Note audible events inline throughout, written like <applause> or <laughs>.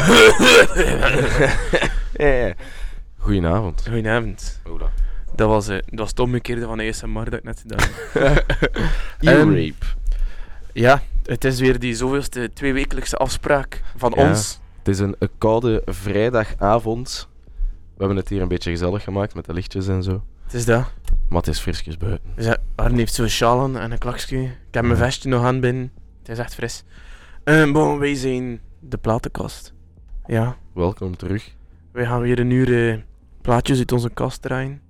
<laughs> Ja, ja. Goedenavond. Goedenavond. Ola. Dat was, eh, dat was het omgekeerde van ASMR dat ik net gedaan heb. <laughs> Ear Ehm, rape. ja, het is weer die zoveelste tweewekelijkse afspraak van Ja. ons. Het is een, een koude vrijdagavond. We hebben het hier een beetje gezellig gemaakt met de lichtjes en zo. Het is dat. Maar het is frisjes buiten. Dus, ja, Arne heeft zo'n sjaal aan en een klakje. Ik heb mijn vestje nog aan binnen. Het is echt fris. Uh, bon, wij zijn de platenkast. Ja, Welkom terug. wij gaan weer een uur eh, plaatjes uit onze kast draaien.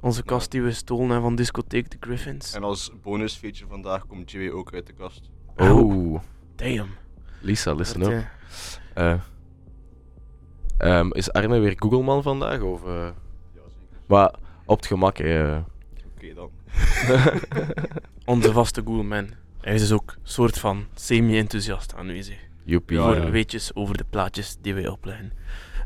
Onze kast die we stolen hebben van discotheek The Griffins. En als bonusfeature vandaag komt Jimmy ook uit de kast. Oh, Damn. Lisa, listen Dat, up. eh, Eh, ehm, is Arne weer Googleman vandaag? Of, eh? Ja, zeker. Maar op het gemak, eh. Oké dan. <laughs> onze vaste Goulman. Hij is dus ook een soort van semi-enthousiast aanwezig. Joepie. Ja, voor ja. weetjes over de plaatjes die wij opleggen.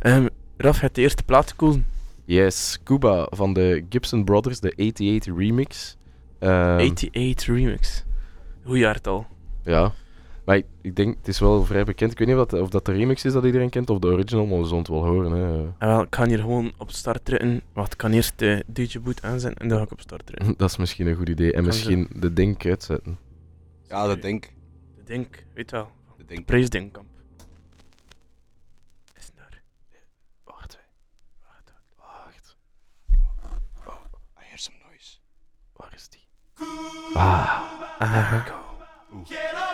Ehm Raf, het de eerste plaat gekozen. Yes, Cuba van de Gibson Brothers, de 88 remix. Ehm, 88 Remix. Hoe jaartal? Ja. Maar ik, ik denk, het is wel vrij bekend. Ik weet niet of dat, of dat de remix is dat iedereen kent of de original, maar we zullen het wel horen. Hè. En wel, ik kan hier gewoon op start drukken. Wacht, ik kan eerst de DJ boot aanzetten en dan ga ik op start drukken. <laughs> Dat is misschien een goed idee. En Kan misschien de ding uitzetten. Ja, dat denk ik. De Denk, weet wel. Dat denk ik. Preesdenkkamp. Is daar? Wacht, wacht, wacht. I hear some noise. Waar is die? Ah, Ah, Quiero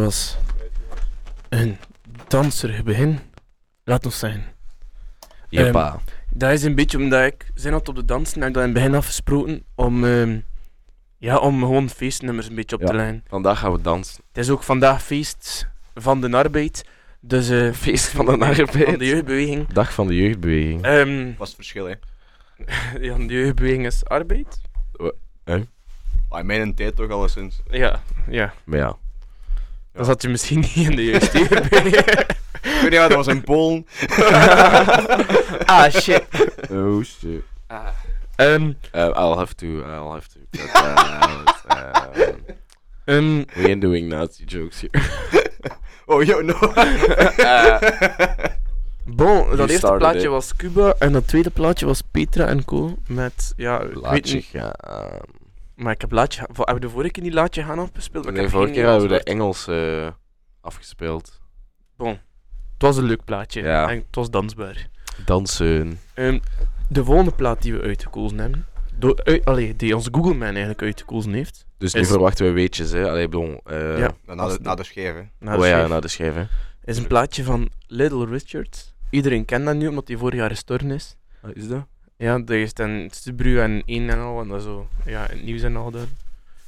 was een danserig begin. Laat ons zeggen. Jeppa. Dat is een beetje omdat ik zin had op de dansen en ik dat in het begin afgesproken om, ehm, ja, om gewoon feestnummers een beetje op Ja. te lijnen. Vandaag gaan we dansen. Het is ook vandaag feest van de arbeid. Dus eh, <laughs> Feest van de van arbeid. de jeugdbeweging. Dag van de jeugdbeweging. Ehm, Wat is het verschil, hè? <laughs> ja, de jeugdbeweging is arbeid. Ah, in mijn tijd toch alleszins. Ja, ja. Maar ja. Dan zat je misschien niet in de <laughs> niet wat, dat was in Polen. <laughs> ah, shit. Oh shit. Ehm, Uh, I'll have to, I'll have to. cut that out. Um, <laughs> ehm, we ain't doing Nazi jokes here. Oh, yo, no. bon, dat eerste plaatje it. was Cuba en dat tweede plaatje was Petra en Co. Met, ja, ik weet Laatje niet, gaan. Maar ik heb laatje, hebben we de vorige keer niet laatje gaan afgespeeld? Maar Nee, vorige keer hadden we de Nederlands Engels eh, afgespeeld. woord. Het was een leuk plaatje Ja. en het was dansbaar. Dansen. Ehm, de volgende plaat die we uitgekozen hebben, door, uit, allee, die onze Google Man eigenlijk uitgekozen heeft, Dus nu Is- verwachten we weetjes, hè. Allee, bon. eh Ja. Na de, na de hè. naar de oh ja, naar de hè. is een plaatje van Little Richard. Iedereen kent dat nu, omdat hij vorig jaar gestorven is. Wat is dat? Ja, dat is dan Stubru en 1 en al, en dat zo, ja, in het nieuws en al daar. <laughs>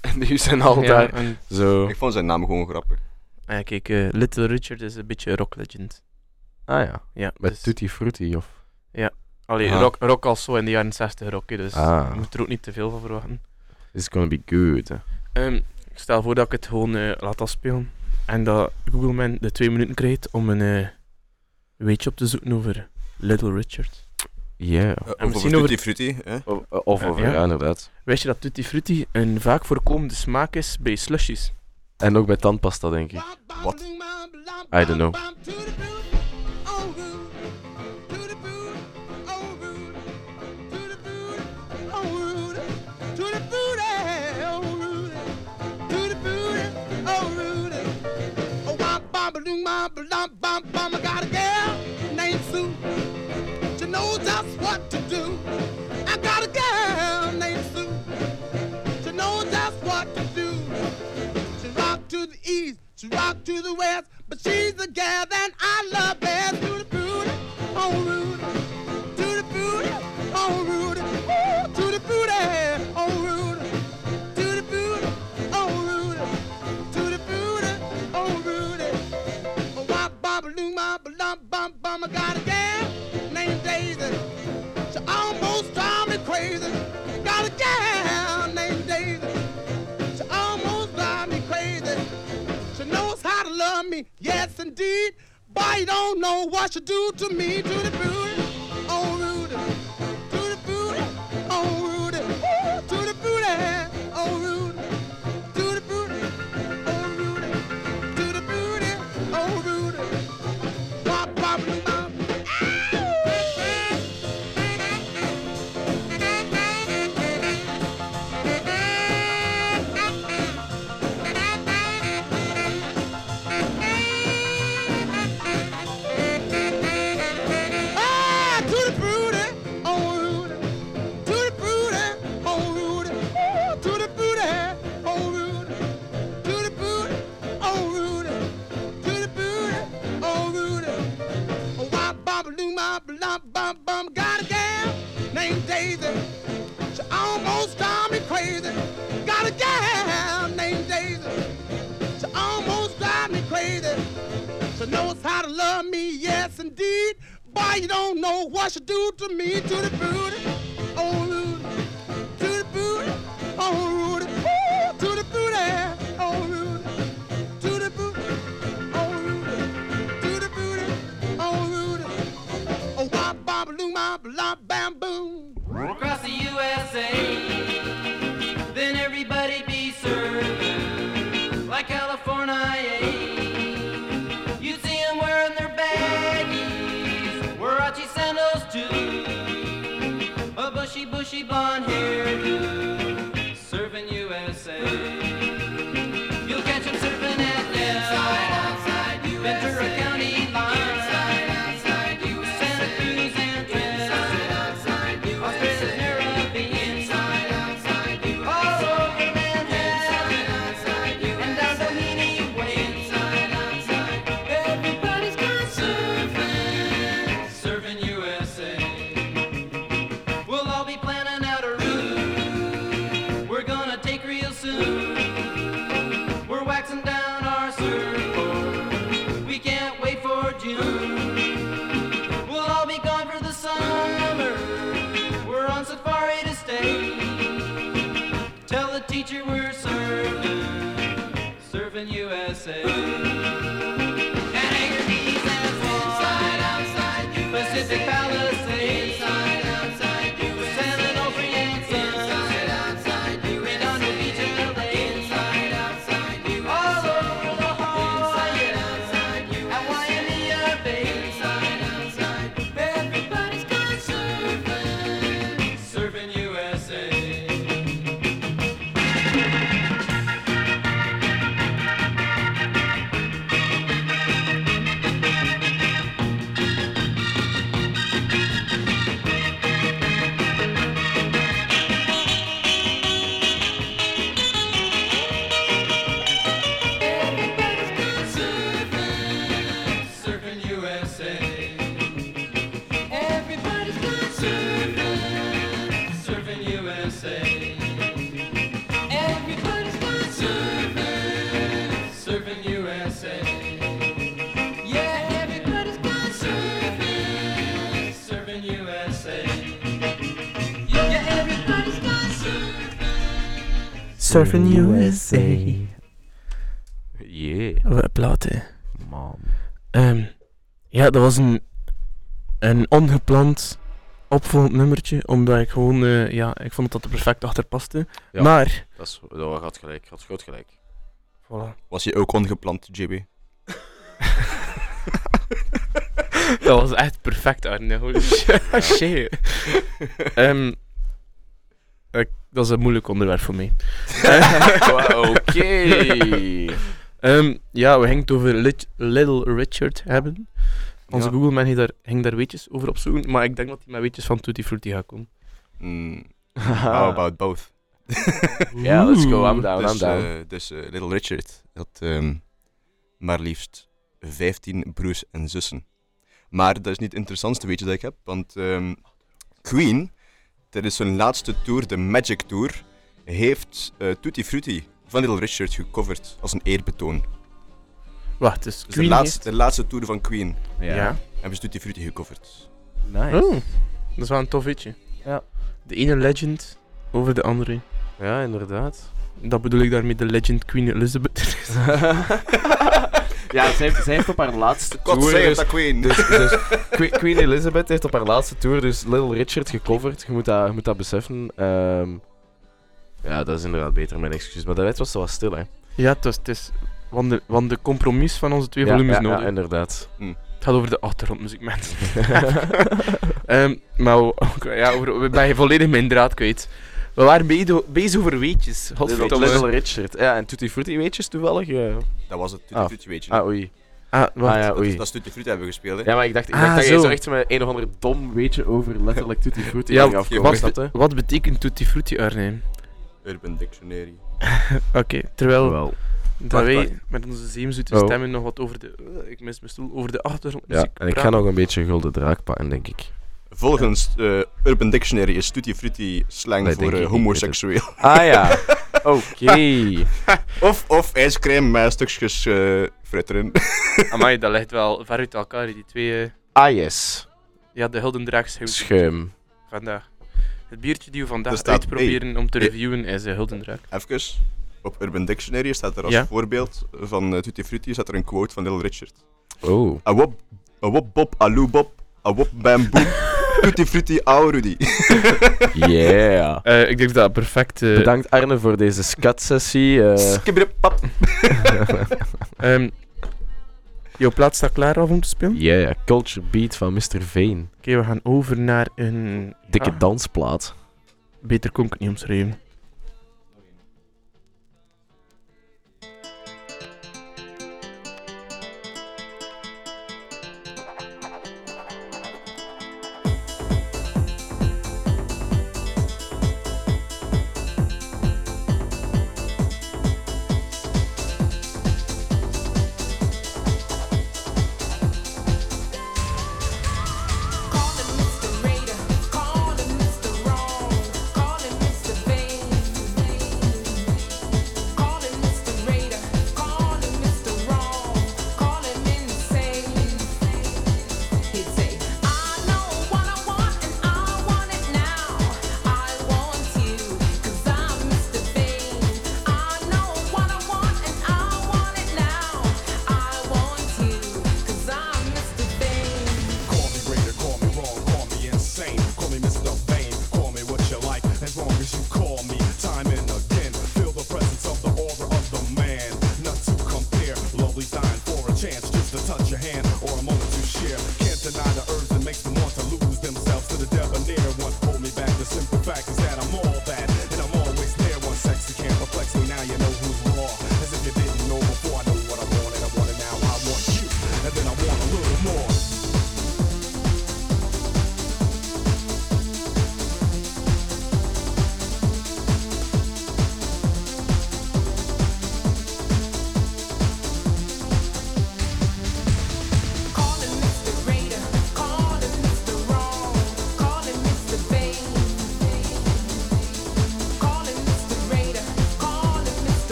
En nu zijn al ja, daar. En, Zo. Ik vond zijn naam gewoon grappig. ah ja, kijk, eh, Little Richard is een beetje rock legend. Ah ja. Ja, Met dus, Tutti Frutti, of? allee, Aha. rock, rock als zo in de jaren 60 rock, dus Ah. je moet er ook niet te veel van verwachten. This is gonna be good, hè. Ehm, ik stel voor dat ik het gewoon eh, laat afspelen. En dat Google Man de twee minuten krijgt om een eh, weetje op te zoeken over Little Richard. Yeah. Uh, over misschien Tutti over- Frutti, hè. Of, of over, Ja. ja. inderdaad. Wist je dat Tutti Frutti een vaak voorkomende smaak is bij slushies? En ook bij tandpasta, denk ik. Wat? I don't know. I got a girl rock to the west, but she's the gal that I love best. To the booty, oh Rudy, to the booty, oh Rudy, Ooh, to the booty, oh Rudy, to the booty, oh Rudy, to the booty, oh Rudy. Oh, wop, bop, loo, bop, lum, bum, bum. I got a gal named Daisy. Indeed. But you don't know what you do to me, to the booty, Daisy. She almost drive me crazy. Got a gal named Daisy. She almost drive me crazy. She knows how to love me, yes indeed. Boy, you don't know what she do to me, to the booty, oh Rudy, to the booty, oh Rudy, Ooh, to the booty, oh Rudy, to the booty, oh Rudy, to booty, oh Rudy, oh wop, bop, loo, bop, lop, bam, boom. Across the USA. Surfing. USA. <laughs> Yeah, Wat een plaat, hè. man. Ehm, ja, dat was een, een ongepland opvolgend nummertje, omdat ik gewoon, eh, ja, ik vond dat er perfect achter paste. Ja. Maar, Dat is, dat gaat gelijk, gaat groot gelijk. voilà. Was je ook ongepland, JB? <laughs> dat was echt perfect, Arne. Holy shit. <laughs> Shit. Ehm, ik- dat is een moeilijk onderwerp voor mij. <laughs> Oké. <laughs> Ehm, ja, we gingen het over Lit- Little Richard hebben. Onze Ja. Google-man ging daar, ging daar weetjes over opzoeken, maar ik denk dat hij met weetjes van Tutti Frutti gaat komen. Mm, <laughs> how about both? Ja, let's go. I'm down, I'm dus down. eh, dus eh, Little Richard had ehm, maar liefst 15 broers en zussen. Maar dat is niet het interessantste weetje dat ik heb, want ehm, Queen, tijdens zijn laatste tour, de Magic Tour, heeft eh Tutti Frutti van Little Richard gecoverd als een eerbetoon. Wacht, dus Dus de Queen laatste, de laatste tour van Queen heeft- Ja. hebben ze Tutti Frutti gecoverd. Nice. Oh, dat is wel een tof weetje. Ja. De ene legend over de andere. Ja, inderdaad. Dat bedoel ik daarmee de legend Queen Elizabeth. <laughs> <laughs> ja, zij heeft, zij heeft op haar laatste God tour... dus- the Queen! Dus, dus Que- Queen Elizabeth heeft op haar laatste tour dus Little Richard gecoverd. Je moet dat, je moet dat beseffen. Ehm, ja, dat is inderdaad beter, mijn excuus. Maar daarnet was ze wat stil, hè. ja, het is, het is want, de, want de compromis van onze twee ja, volumes ja, nodig. ja, inderdaad. het gaat over de achtergrondmuziek, mensen. <laughs> Ehm, maar <laughs> ja, over, we ben volledig mijn draad kwijt. We waren bezig, bezig over weetjes. Little, Godverdomme. Little Richard. Ja, en Tutti Frutti weetjes toevallig? eh. Dat was het Tutti Ah. Frutti weetje. Ah, oei. Ah. Ah, ja, dat, oei. dat is Tutti Frutti hebben we gespeeld, hè? Ja, maar ik dacht, ik Ah, dacht dat je zo. zo echt met een of ander dom weetje over letterlijk Tutti Frutti Ja, ging afkomen, wat, je? wat betekent Tutti Frutti, Arne? Urban Dictionary. <laughs> Oké, terwijl Wel. dat wij met onze zeemzoete Oh. stemmen nog wat over de... eh, ik mis mijn stoel. Over de Ja, achtergrondmuziek en ik ga nog een beetje gulden draak pakken, denk ik. Volgens eh, Urban Dictionary is Tutti Frutti slang Nee, voor eh, homoseksueel. Ah ja, <laughs> oké. <laughs> Of, of ijscrème met stukjes eh fruit erin. <laughs> Amai, dat ligt wel ver uit elkaar, die twee... Ah yes, ja, de Hildendraag schuim. vandaag. Het biertje die we vandaag Er staat- uitproberen om te hey. reviewen is de Hildendraag. Even. Op Urban Dictionary staat er als Ja. voorbeeld van Tutti Frutti staat er een quote van Little Richard. Oh. A wop, a wop bob, a loo bob, a wop bam boem. Tutti Frutti, au Rudy. Yeah. Eh, ik denk dat dat perfect... eh, Bedankt Arne voor deze scat-sessie. eh. Skibberepap. <laughs> ehm, jouw plaat staat klaar af om te spelen? Oké, yeah, Culture Beat van Mr. Veen. we gaan over naar een... Dikke ja, dansplaat. Beter kon ik het niet omschrijven.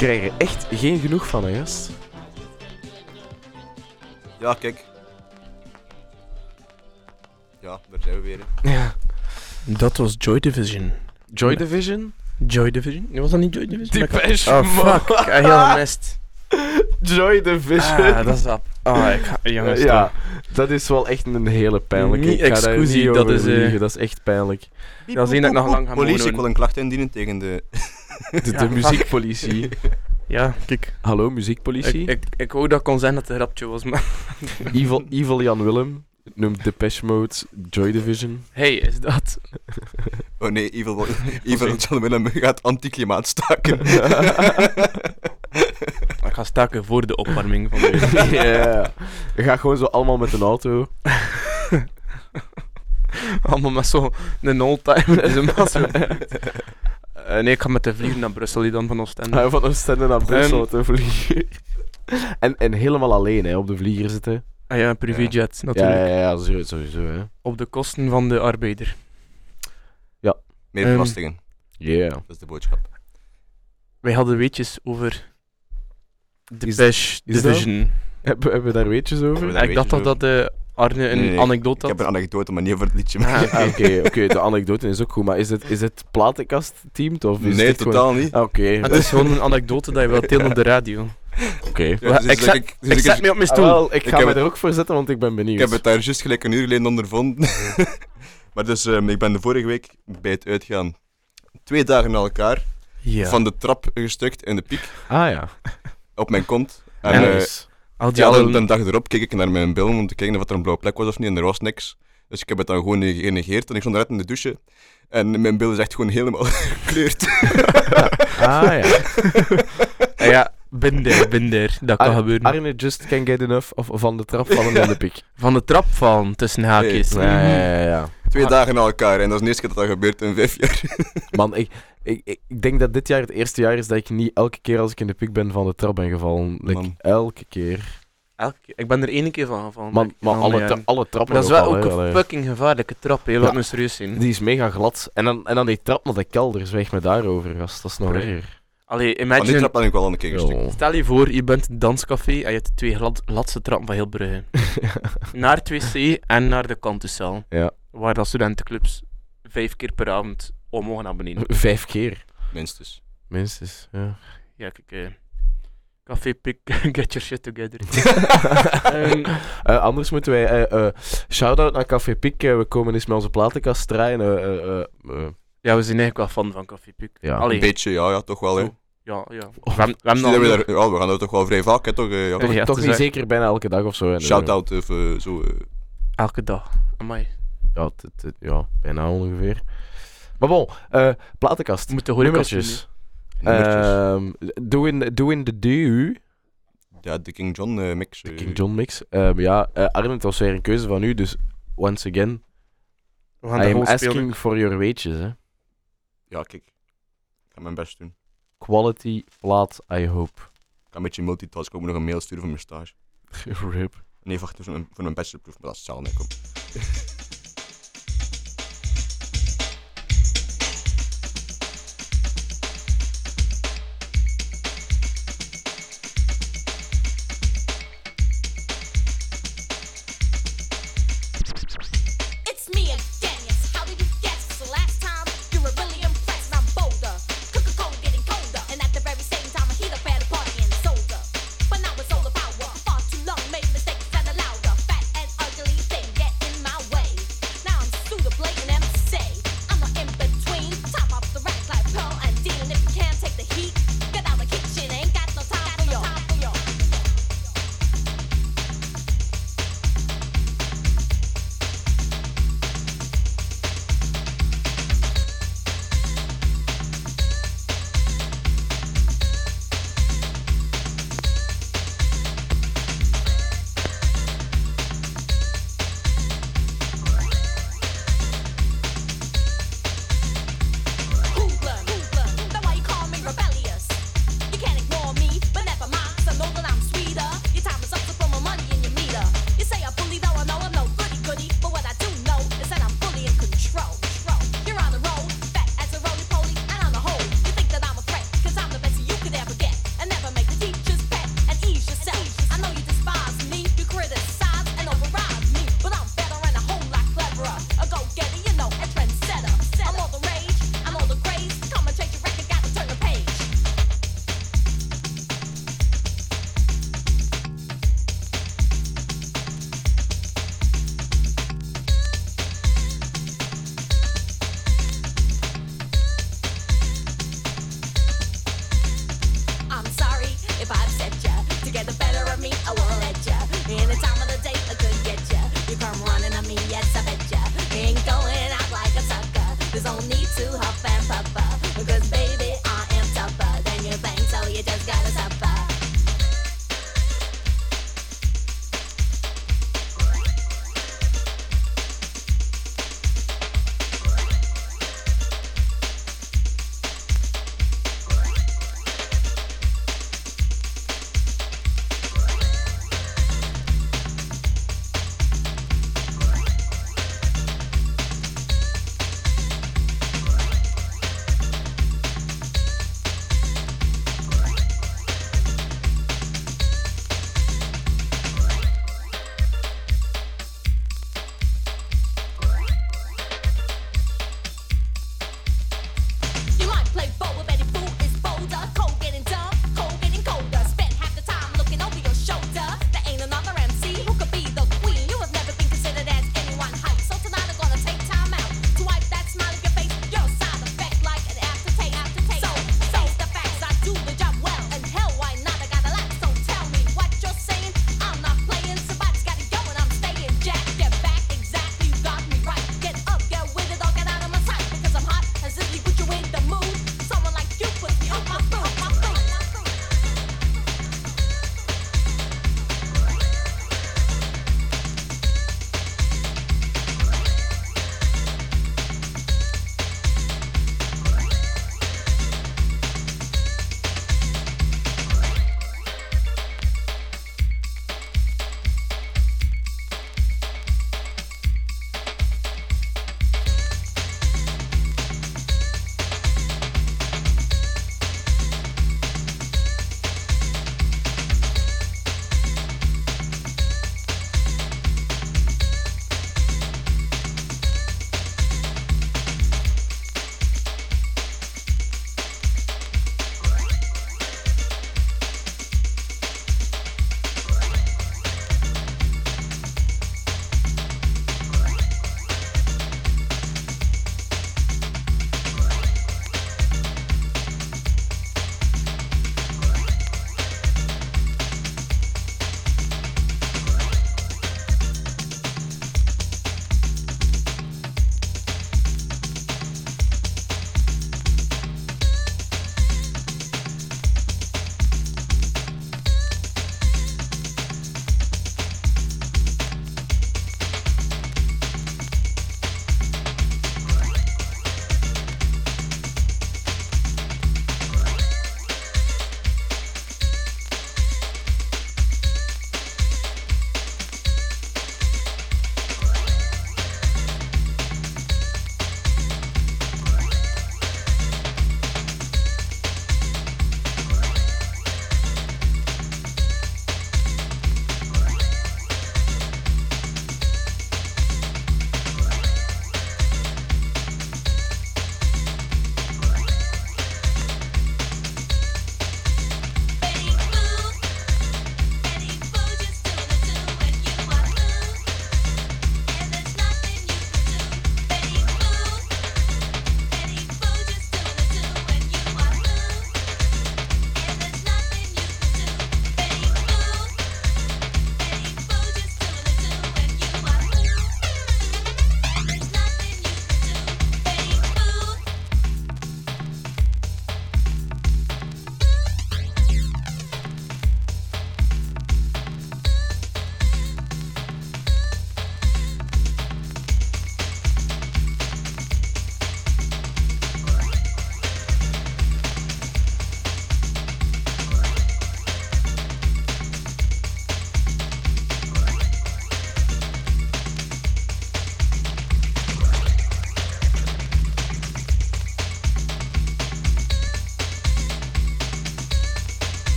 Krijg er echt geen genoeg van, hè, gast. Ja, kijk. Ja, daar zijn we weer. hè. Ja. Dat was Joy Division. Joy Division? Joy Division? Nee, was dat niet Joy Division? Depeche Oh fuck, ik heb heel gemist. <laughs> Joy Division. Ah, dat is dat. Oh, ik ga... Jongens, ja, dat is wel echt een hele pijnlijke. Niet Ik ga daar excusie, niet dat over is, eh, liegen, Dat is echt pijnlijk. Dat is één dat ik nog lang ga Politie, ik wil een klacht indienen tegen de... <laughs> De, de Ja, muziekpolitie. <laughs> Ja, kijk. Hallo, Ik, muziekpolitie. ik, ik wou dat ik kon zeggen dat het een rapje was, maar... <laughs> Evil, Evil Jan Willem noemt Depeche Mode Joy Division. Hey, is dat... Oh nee, Evil, Evil John Willem gaat anticlimaat staken. Ik ga staken voor de opwarming van de... Ja. Je gaat gewoon zo allemaal met een auto. Allemaal met zo'n oldtimer in zijn massa. Eh, nee, ik ga met de vliegen naar Brussel die dan van Oostende. Ah, Van Oostende naar Brussel te vliegen. En, en helemaal alleen hè, op de vlieger zitten. Ah ja, een privéjet Ja, natuurlijk. ja, ja, sowieso. sowieso hè. Op de kosten van de arbeider. Meer Ehm. belastingen, Yeah. dat is de boodschap. Wij hadden weetjes over de dat? Division. Hebben, hebben we daar weetjes over? Hebben we daar ik dacht toch weetjes dat de Arne een Nee, nee, anekdote Ik heb een anekdote, maar niet over het liedje. Ah, Ah, Oké, <laughs> oké, de anekdote is ook goed, maar is het, is het platenkast-teamed? Of is nee, gewoon- totaal niet. Ah, Oké, <laughs> Het is gewoon een anekdote dat je wilt delen op de radio. oké. Ja, dus ik is zet- dus Ik ik- zet me op mijn Ah, stoel. wel, ik Ik ga me het- er ook voor zetten, want ik ben benieuwd. Ik heb het daar juist gelijk een uur geleden ondervonden. <laughs> maar dus, ehm, ik ben de vorige week bij het uitgaan twee dagen na elkaar Ja. van de trap gestukt in de piek Ah ja. op mijn kont. En Ja, eh. Al die ja, dan, de dag erop keek ik naar mijn bil om te kijken of er een blauwe plek was of niet en er was niks. Dus ik heb het dan gewoon genegeerd en ik stond net in de douche. En mijn bil is echt gewoon helemaal <laughs> gekleurd. Ah ja. <laughs> Ah ja, binder, <laughs> binder. Dat kan Ar- gebeuren. Arne just can get enough of van de trap vallen in de pik. <laughs> Van de trap vallen, tussen haakjes. Nee. Ja, ja, ja. Twee Ah. dagen na elkaar en dat is de eerste keer dat dat gebeurt in vijf jaar. <laughs> Man, ik, ik, ik, denk dat dit jaar het eerste jaar is dat ik niet elke keer als ik in de pik ben van de trap ben gevallen. Like, elke keer. Elke keer. Ik ben er één keer van gevallen. Man, maar alle, alle trappen Maar dat is wel ook een fucking gevaarlijke trap, hè. Laat Ja. me serieus zijn. Die is mega glad. En dan, en dan die trap naar de kelder, zwijg me daarover, gast. Dat is nog erger. Allee, Van die imagine... trap ben ik wel een keer gestukt. Yo. Stel je voor, je bent in een danscafé en je hebt twee glad, gladste trappen van heel Brugge. <laughs> naar het wc en naar de kantuszaal. Ja. Waar dat studentenclubs vijf keer per avond omhoog naar beneden. <laughs> Vijf keer, Minstens. minstens. Ja. Ja, kijk. eh Café Pik, <laughs> get your shit together. Ehm, Eh, anders moeten wij... eh eh shout-out naar Café Pik. we komen eens met onze platenkast draaien. Eh, eh, eh, eh, ja, we zijn eigenlijk wel fan van Café Pik. Ja. Allee, Een beetje, ja, ja, toch wel. Hè. Ja, ja. We hebben, we hebben we, daar, ja, we gaan dat toch wel vrij vaak, hè, toch? eh, ja. toch Ja, toch niet zeker bijna elke dag of zo. hè. Shout-out of eh, zo. eh. elke dag. Amai. Ja, het- het- het- ja, bijna ongeveer. Maar bon, eh platenkast. We moeten horen Nummertjes. nummertjes. Ehm the do. ja, de King John eh, mix. De eh. King John mix. Ehm, ja, eh Arne, het was weer een keuze van u, dus once again, We gaan I de am rol asking spelen. for your weetjes. Hè. Ja, kijk. Ik ga mijn best doen. Quality plaat, I hope. Ik ga een beetje multitasken. Ik moet nog een mail sturen voor mijn stage. <laughs> Rip. Nee, wacht, voor een, voor een bachelorproef, maar dat is hetzelfde.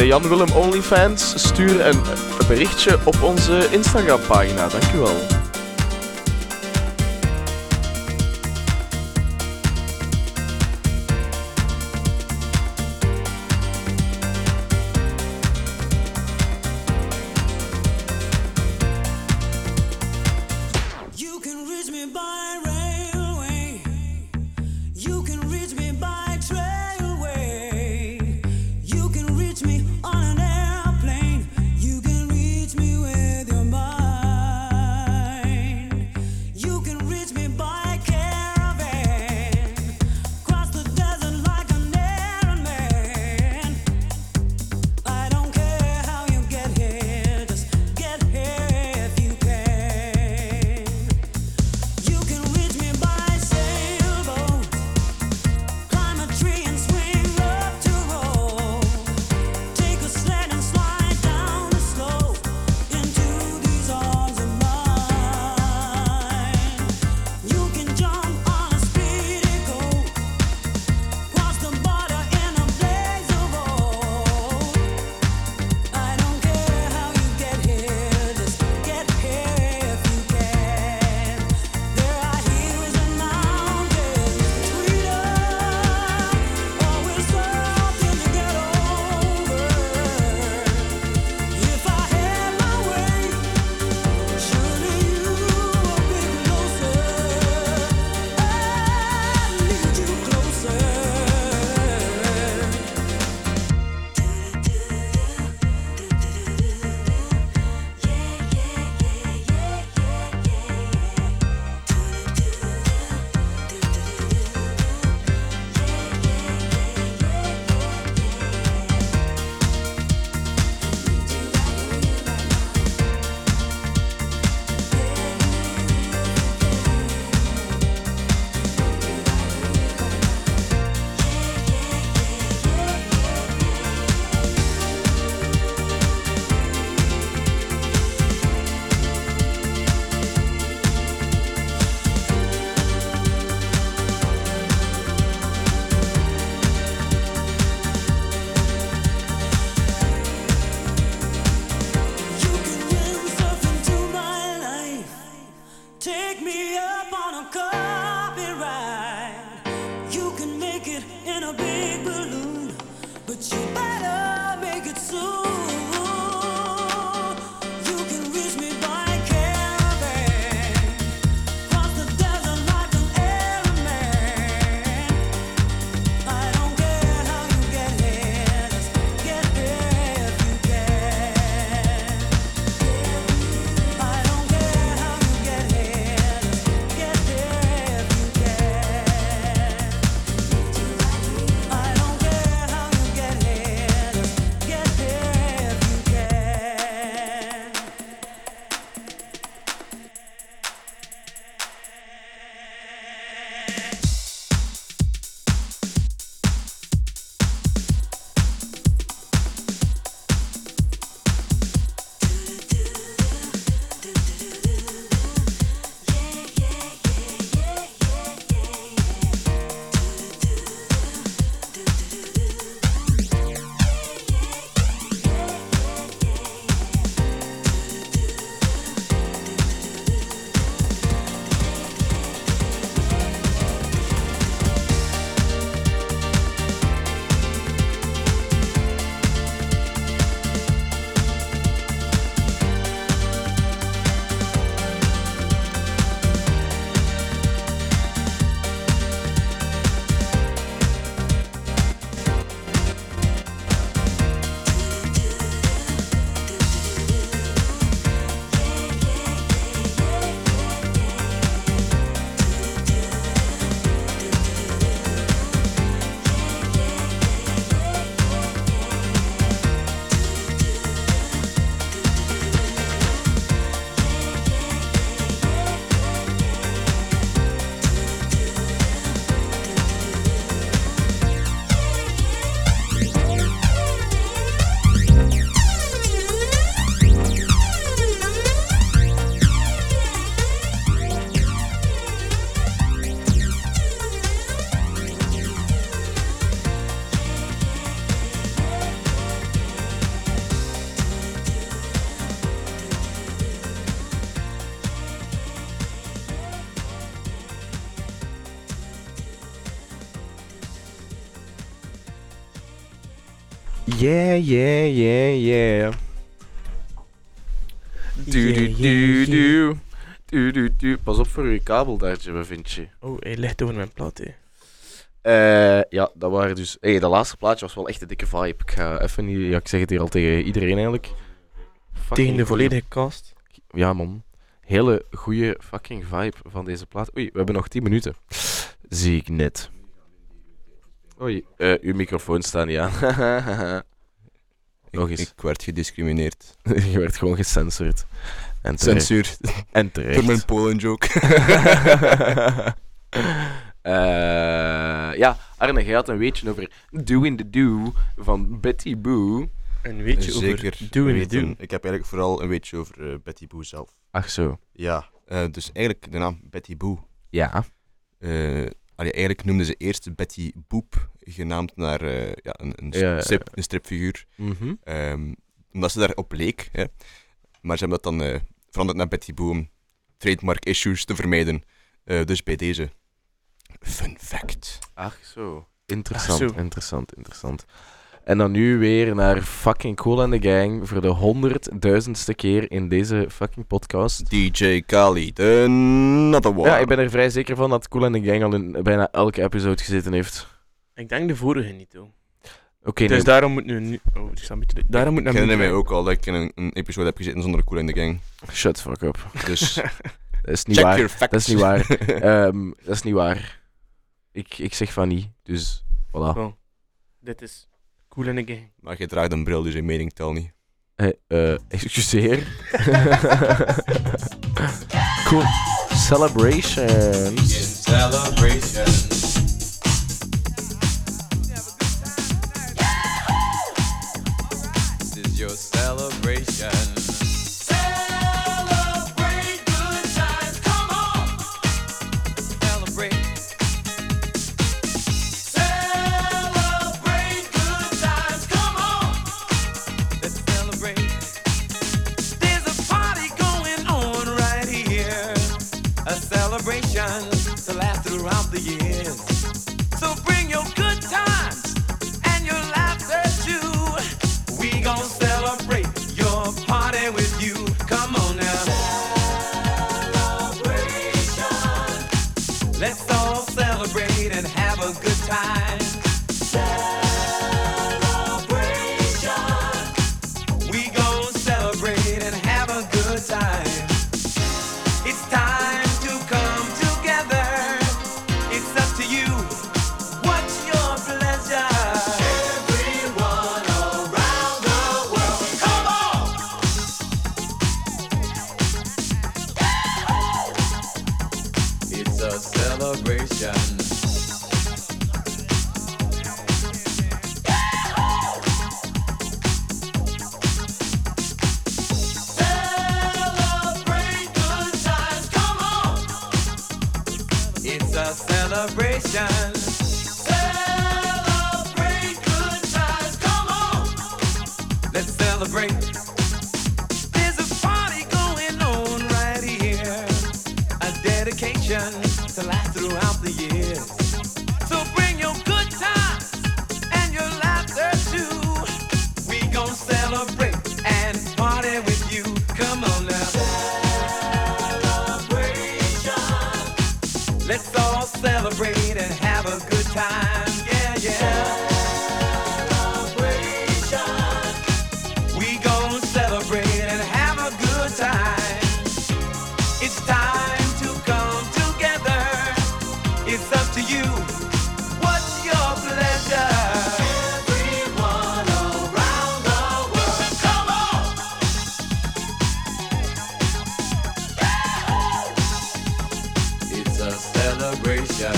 de Jan Willem OnlyFans, stuur een berichtje op onze Instagram pagina. Dankjewel. Yeah, yeah, yeah, yeah. Du, du, du, du. Du, du, du. Pas op voor je kabel daar, Jimmy, vind je. Oh, hij ligt over mijn plaat, hè. Eh, ja, dat waren dus... Hey, dat laatste plaatje was wel echt een dikke vibe. Ik ga even niet... Ja, ik zeg het hier al tegen iedereen eigenlijk. Fucking Tegen de volledige cast. Ja, man. Hele goede fucking vibe van deze plaat. Oei, we hebben nog 10 minuten. Zie ik net. Oei, eh, uw microfoon staat niet aan. <laughs> Nog Ik, eens. ik werd gediscrimineerd. <laughs> Je werd gewoon gecensureerd. En terecht. Censuur. <laughs> En terecht. Door mijn Polen joke. <laughs> Eh, ja, Arne, jij had een weetje over Do in the Do van Betty Boo. Een weetje Zeker. over Do in the. Do. Ik heb eigenlijk vooral een weetje over eh, Betty Boo zelf. Ach zo. Ja, eh, dus eigenlijk de naam Betty Boo. Ja. eh, allee, eigenlijk noemden ze eerst Betty Boop, genaamd naar eh, ja, een, een, Ja, ja, strip, een stripfiguur. Mhm. Ehm, omdat ze daarop leek. Hè. Maar ze hebben dat dan eh, veranderd naar Betty Boo om trademark issues te vermijden. Eh, dus bij deze. Fun fact. Ach zo. Interessant, Ach zo. interessant, interessant. En dan nu weer naar fucking Cool and the Gang voor de honderdduizendste keer in deze fucking podcast. DJ Kali, de Another One. Ja, ik ben er vrij zeker van dat Cool and the Gang al in bijna elke episode gezeten heeft. Ik denk de vorige niet, hoor. Oké, dus nee, daarom moet nu... nu oh, ik sta een beetje... Daarom moet Ik naar herinner mij ook al dat ik in een, een episode heb gezeten zonder Cool in the Gang. shut the fuck up. Dus <laughs> Dat is niet check waar. your facts. Dat is niet waar. <laughs> Ehm, dat is niet waar. Ik, ik zeg van niet, dus voilà. Oh. Dit is Cool in the Gang. maar je draagt een bril, dus je mening tel niet. Hey, eh, excuseer. <laughs> cool. Celebrations. Celebrate and have a good time. Celebration.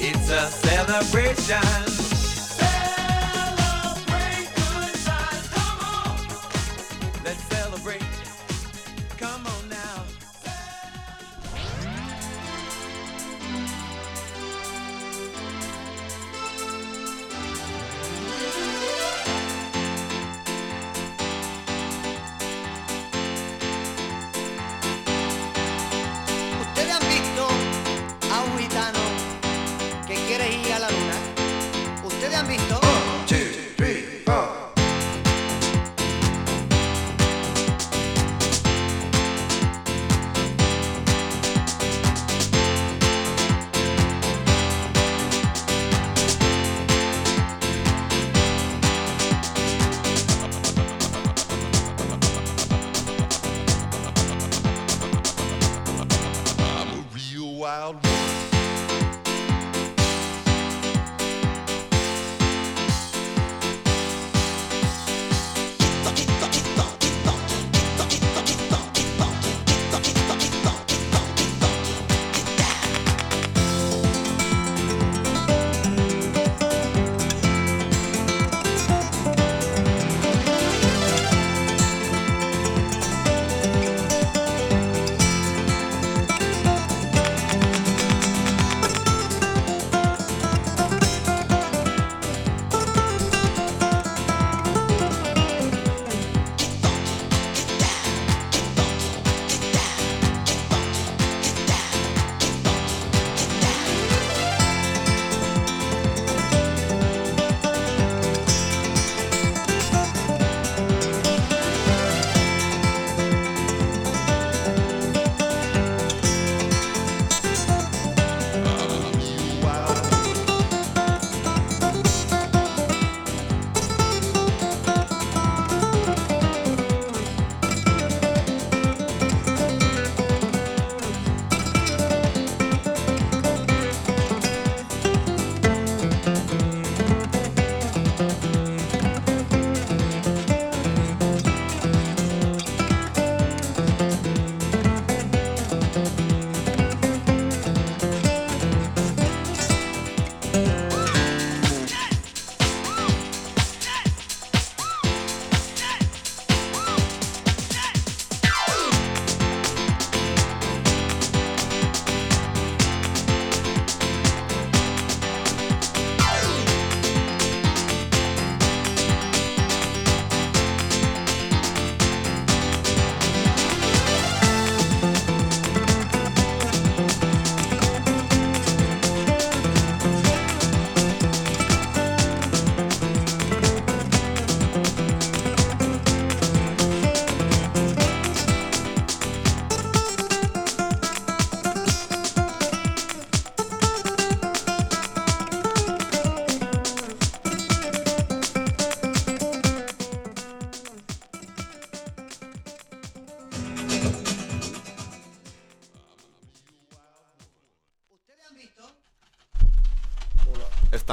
It's a celebration.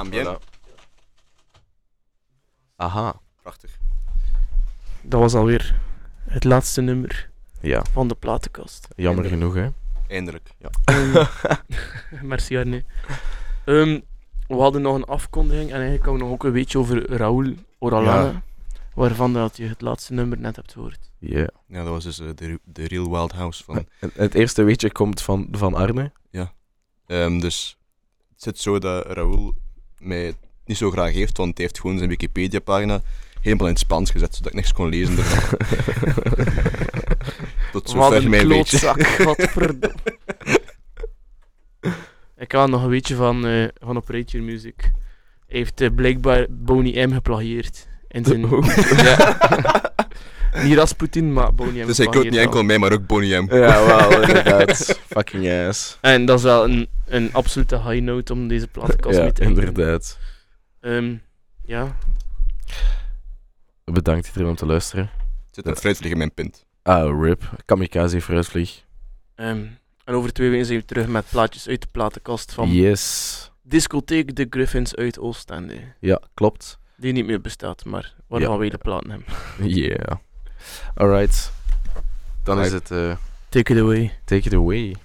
Voilà. Aha, Prachtig. Dat was alweer het laatste nummer ja. van de platenkast. Jammer genoeg, hè. Eindelijk. Ja. <laughs> Ehm, <laughs> Merci Arne. Ehm, we hadden nog een afkondiging en eigenlijk kan we nog ook een beetje over Raoul Oralana. Ja. Waarvan dat je het laatste nummer net hebt gehoord. Ja. ja, dat was dus eh, de, de Real Wild House van Het, het eerste weetje komt van, van Arne. Ehm, dus het zit zo dat Raoul mij niet zo graag heeft, want hij heeft gewoon zijn Wikipedia-pagina helemaal in het Spaans gezet, zodat ik niks kon lezen ervan. <laughs> Tot Wat zover een mijn weetje. klootzak, <laughs> godverdomme. Ik had nog een weetje van, eh van Operator Music. Hij heeft eh, blijkbaar Boney M geplagieerd. In zijn... <laughs> ja. Niet Rasputin, maar Boney M Dus hij koopt niet enkel mij, maar ook Boney M. Ja, wel, inderdaad. Fucking ass. En dat is wel een, een absolute high note om deze platenkast <laughs> Ja, mee te eindigen. inderdaad. Ehm, ja, Bedankt iedereen om te luisteren. Er zit een fruitvlieg in mijn pint. Ah, rip. Kamikaze fruitvlieg. ehm, en over twee weken zijn we terug met plaatjes uit de platenkast van Yes. Discotheek De Griffins uit Oostende. Ja, klopt. Die niet meer bestaat, maar waar Ja. gaan wij de platen hebben? <laughs> Yeah. Alright. Dan is het... eh Take it away. take it away.